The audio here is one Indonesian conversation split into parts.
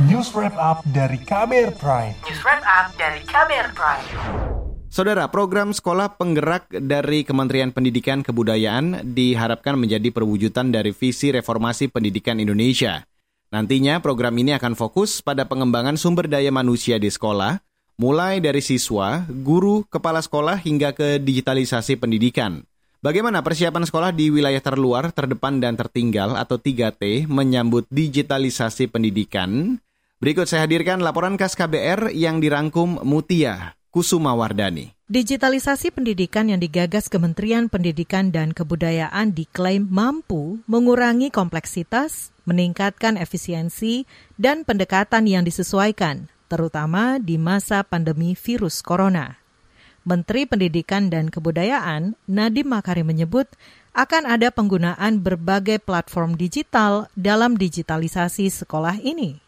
News Wrap Up dari KBR Prime. News Wrap Up dari KBR Prime. Saudara, program sekolah penggerak dari Kementerian Pendidikan Kebudayaan diharapkan menjadi perwujudan dari visi reformasi pendidikan Indonesia. Nantinya program ini akan fokus pada pengembangan sumber daya manusia di sekolah, mulai dari siswa, guru, kepala sekolah hingga ke digitalisasi pendidikan. Bagaimana persiapan sekolah di wilayah terluar, terdepan, dan tertinggal atau 3T menyambut digitalisasi pendidikan? Berikut saya hadirkan laporan khas KBR yang dirangkum Mutia Kusuma Wardani. Digitalisasi pendidikan yang digagas Kementerian Pendidikan dan Kebudayaan diklaim mampu mengurangi kompleksitas, meningkatkan efisiensi, dan pendekatan yang disesuaikan, terutama di masa pandemi virus corona. Menteri Pendidikan dan Kebudayaan Nadiem Makarim menyebut akan ada penggunaan berbagai platform digital dalam digitalisasi sekolah ini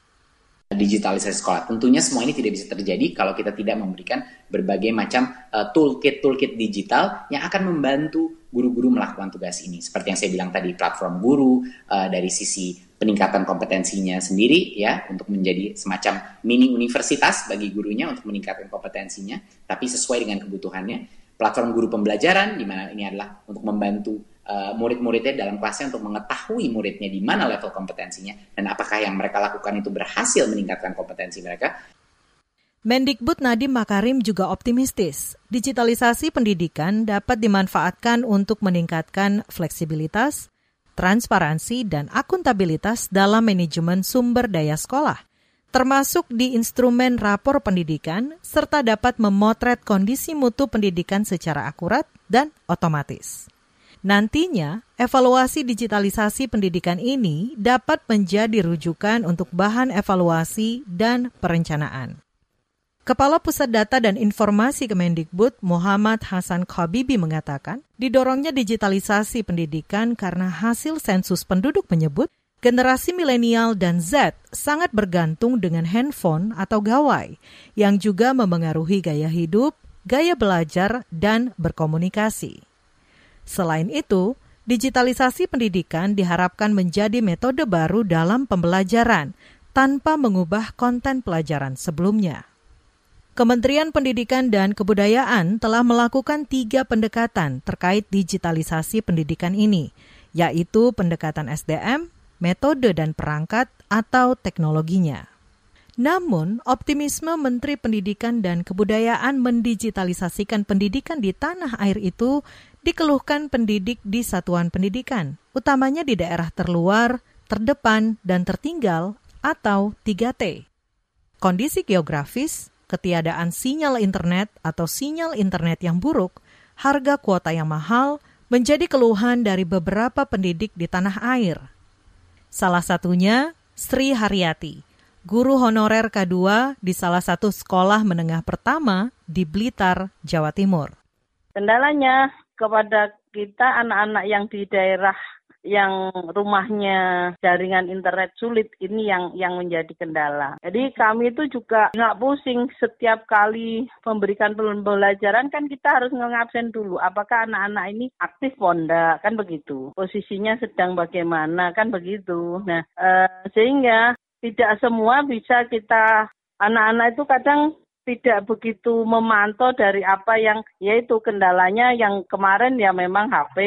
digitalisasi sekolah. Tentunya semua ini tidak bisa terjadi kalau kita tidak memberikan berbagai macam uh, toolkit toolkit digital yang akan membantu guru-guru melakukan tugas ini. Seperti yang saya bilang tadi, platform guru uh, dari sisi peningkatan kompetensinya sendiri ya untuk menjadi semacam mini universitas bagi gurunya untuk meningkatkan kompetensinya tapi sesuai dengan kebutuhannya. Platform guru pembelajaran di mana ini adalah untuk membantu uh, murid-muridnya dalam kelasnya untuk mengetahui muridnya di mana level kompetensinya dan apakah yang mereka lakukan itu berhasil meningkatkan kompetensi mereka. Mendikbud Nadiem Makarim juga optimistis, digitalisasi pendidikan dapat dimanfaatkan untuk meningkatkan fleksibilitas, transparansi, dan akuntabilitas dalam manajemen sumber daya sekolah, termasuk di instrumen rapor pendidikan, serta dapat memotret kondisi mutu pendidikan secara akurat dan otomatis. Nantinya, evaluasi digitalisasi pendidikan ini dapat menjadi rujukan untuk bahan evaluasi dan perencanaan. Kepala Pusat Data dan Informasi Kemendikbud Muhammad Hasan Khabibi mengatakan, didorongnya digitalisasi pendidikan karena hasil sensus penduduk menyebut generasi milenial dan Z sangat bergantung dengan handphone atau gawai, yang juga memengaruhi gaya hidup, gaya belajar, dan berkomunikasi. Selain itu, digitalisasi pendidikan diharapkan menjadi metode baru dalam pembelajaran tanpa mengubah konten pelajaran sebelumnya. Kementerian Pendidikan dan Kebudayaan telah melakukan tiga pendekatan terkait digitalisasi pendidikan ini, yaitu pendekatan SDM, metode dan perangkat, atau teknologinya. Namun, optimisme Menteri Pendidikan dan Kebudayaan mendigitalisasikan pendidikan di tanah air itu dikeluhkan pendidik di satuan pendidikan, utamanya di daerah terluar, terdepan, dan tertinggal atau 3T. Kondisi geografis, ketiadaan sinyal internet atau sinyal internet yang buruk, harga kuota yang mahal menjadi keluhan dari beberapa pendidik di tanah air. Salah satunya Sri Haryati, guru honorer K2 di salah satu sekolah menengah pertama di Blitar, Jawa Timur. Kendalanya kepada kita anak-anak yang di daerah yang rumahnya jaringan internet sulit ini yang yang menjadi kendala. Jadi kami itu juga nggak pusing setiap kali memberikan pembelajaran kan kita harus ngabsen dulu apakah anak-anak ini aktif ponda kan begitu. Posisinya sedang bagaimana kan begitu. Nah eh, sehingga tidak semua bisa kita anak-anak itu kadang tidak begitu memantau dari apa yang yaitu kendalanya yang kemarin ya memang HP.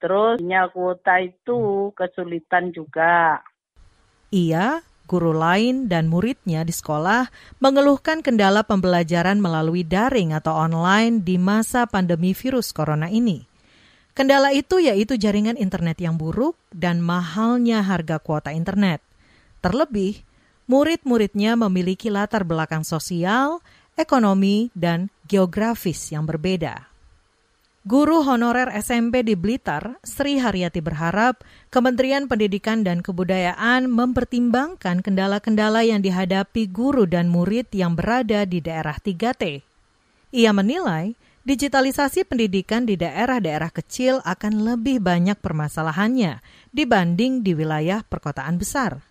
Terus sinyal kuota itu kesulitan juga. Ia, guru lain dan muridnya di sekolah mengeluhkan kendala pembelajaran melalui daring atau online di masa pandemi virus corona ini. Kendala itu yaitu jaringan internet yang buruk dan mahalnya harga kuota internet. Terlebih, murid-muridnya memiliki latar belakang sosial, ekonomi, dan geografis yang berbeda. Guru honorer SMP di Blitar, Sri Haryati berharap Kementerian Pendidikan dan Kebudayaan mempertimbangkan kendala-kendala yang dihadapi guru dan murid yang berada di daerah 3T. Ia menilai digitalisasi pendidikan di daerah-daerah kecil akan lebih banyak permasalahannya dibanding di wilayah perkotaan besar.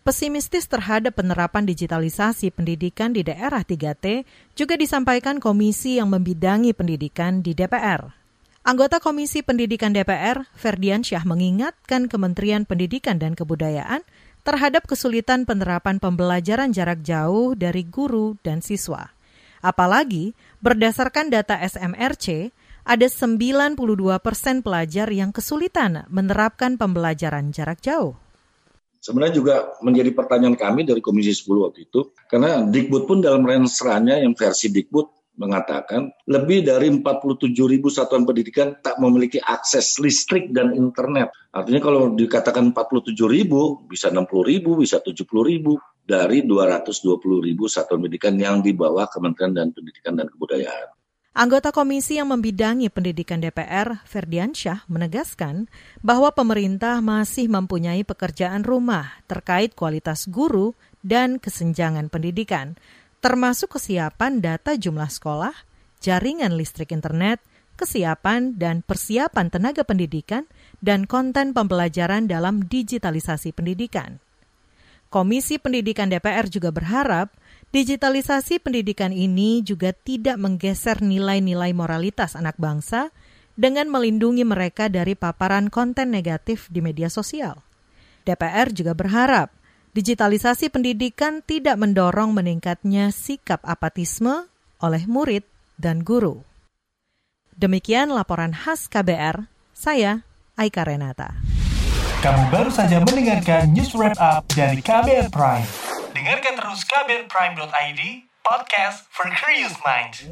Pesimistis terhadap penerapan digitalisasi pendidikan di daerah 3T juga disampaikan komisi yang membidangi pendidikan di DPR. Anggota Komisi Pendidikan DPR, Ferdian Syah mengingatkan Kementerian Pendidikan dan Kebudayaan terhadap kesulitan penerapan pembelajaran jarak jauh dari guru dan siswa. Apalagi berdasarkan data SMRC, ada 92 persen pelajar yang kesulitan menerapkan pembelajaran jarak jauh. Sebenarnya juga menjadi pertanyaan kami dari Komisi 10 waktu itu, karena Dikbud pun dalam renseranya yang versi Dikbud mengatakan lebih dari 47 ribu satuan pendidikan tak memiliki akses listrik dan internet. Artinya kalau dikatakan 47 ribu, bisa 60 ribu, bisa 70 ribu dari 220 ribu satuan pendidikan yang di bawah Kementerian dan Pendidikan dan Kebudayaan. Anggota komisi yang membidangi pendidikan DPR, Ferdiansyah, menegaskan bahwa pemerintah masih mempunyai pekerjaan rumah terkait kualitas guru dan kesenjangan pendidikan, termasuk kesiapan data jumlah sekolah, jaringan listrik internet, kesiapan dan persiapan tenaga pendidikan, dan konten pembelajaran dalam digitalisasi pendidikan. Komisi Pendidikan DPR juga berharap Digitalisasi pendidikan ini juga tidak menggeser nilai-nilai moralitas anak bangsa dengan melindungi mereka dari paparan konten negatif di media sosial. DPR juga berharap digitalisasi pendidikan tidak mendorong meningkatnya sikap apatisme oleh murid dan guru. Demikian laporan khas KBR, saya Aika Renata. Kamu baru saja mendengarkan news wrap up dari KBR Prime. Dengarkan terus kbrprime.id, podcast for curious minds.